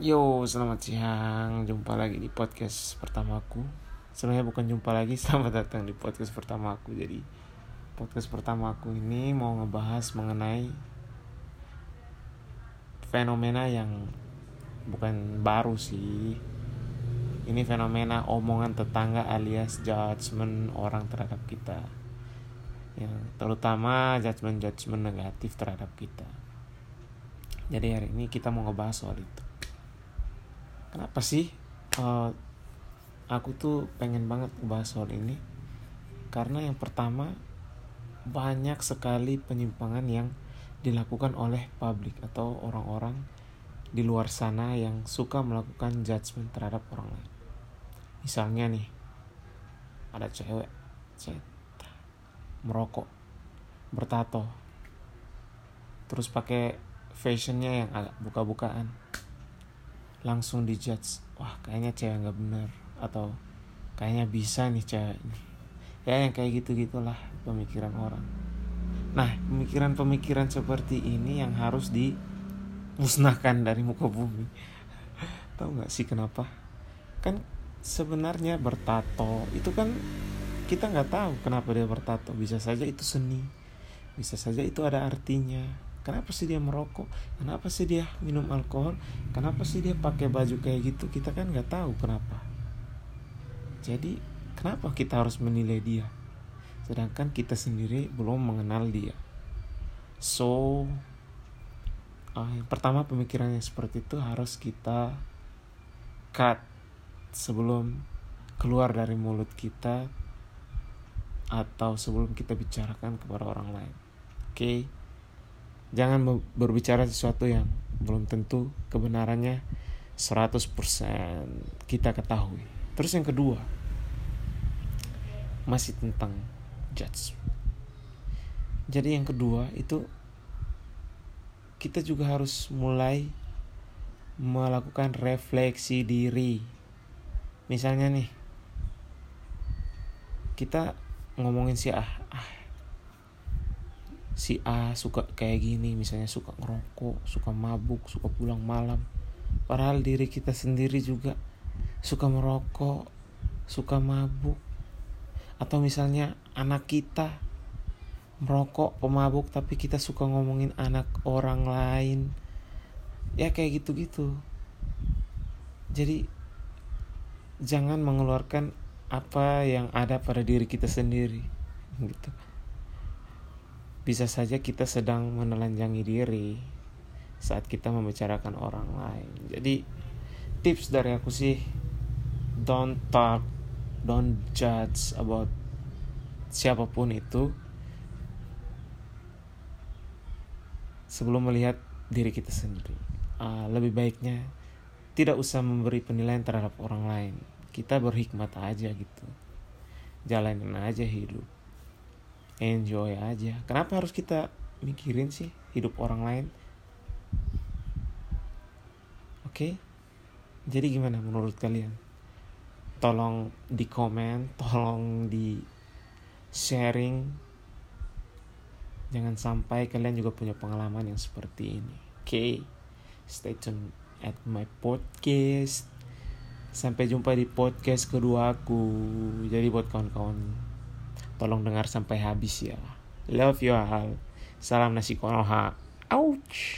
Yo, selamat siang. Jumpa lagi di podcast pertamaku. Sebenarnya bukan jumpa lagi, selamat datang di podcast pertamaku. Jadi, podcast pertamaku ini mau ngebahas mengenai fenomena yang bukan baru sih. Ini fenomena omongan tetangga alias judgement orang terhadap kita. Yang terutama judgement-judgement negatif terhadap kita. Jadi hari ini kita mau ngebahas soal itu. Kenapa sih uh, aku tuh pengen banget ngebahas soal ini? Karena yang pertama banyak sekali penyimpangan yang dilakukan oleh publik atau orang-orang di luar sana yang suka melakukan judgement terhadap orang lain. Misalnya nih, ada cewek, cewek merokok, bertato, terus pakai fashionnya yang agak buka-bukaan langsung dijudge wah kayaknya cewek nggak bener atau kayaknya bisa nih cewek ya yang kayak gitu gitulah pemikiran orang. Nah pemikiran-pemikiran seperti ini yang harus dimusnahkan dari muka bumi. Tahu nggak sih kenapa? Kan sebenarnya bertato itu kan kita nggak tahu kenapa dia bertato. Bisa saja itu seni bisa saja itu ada artinya kenapa sih dia merokok? Kenapa sih dia minum alkohol? Kenapa sih dia pakai baju kayak gitu? Kita kan nggak tahu kenapa. Jadi kenapa kita harus menilai dia? Sedangkan kita sendiri belum mengenal dia. So uh, yang pertama pemikiran yang seperti itu harus kita cut sebelum keluar dari mulut kita atau sebelum kita bicarakan kepada orang lain. Oke? okay? Jangan berbicara sesuatu yang belum tentu kebenarannya 100% kita ketahui. Terus yang kedua, masih tentang judge. Jadi yang kedua itu kita juga harus mulai melakukan refleksi diri. Misalnya nih, kita ngomongin si ah, ah si A suka kayak gini misalnya suka ngerokok suka mabuk suka pulang malam. Padahal diri kita sendiri juga suka merokok suka mabuk. Atau misalnya anak kita merokok pemabuk tapi kita suka ngomongin anak orang lain. Ya kayak gitu-gitu. Jadi jangan mengeluarkan apa yang ada pada diri kita sendiri gitu bisa saja kita sedang menelanjangi diri saat kita membicarakan orang lain. Jadi tips dari aku sih don't talk, don't judge about siapa pun itu sebelum melihat diri kita sendiri. Uh, lebih baiknya tidak usah memberi penilaian terhadap orang lain. Kita berhikmat aja gitu. Jalanin aja hidup enjoy aja. Kenapa harus kita mikirin sih hidup orang lain? Oke? Okay? jadi gimana menurut kalian? Tolong di komen tolong di sharing jangan sampai kalian juga punya pengalaman yang seperti ini. Oke? Okay? stay tune at my podcast. Sampai jumpa di podcast kedua aku. Jadi buat kawan-kawan Tolong dengar sampai habis ya. Love you all. Salam nasi konoha. Ouch.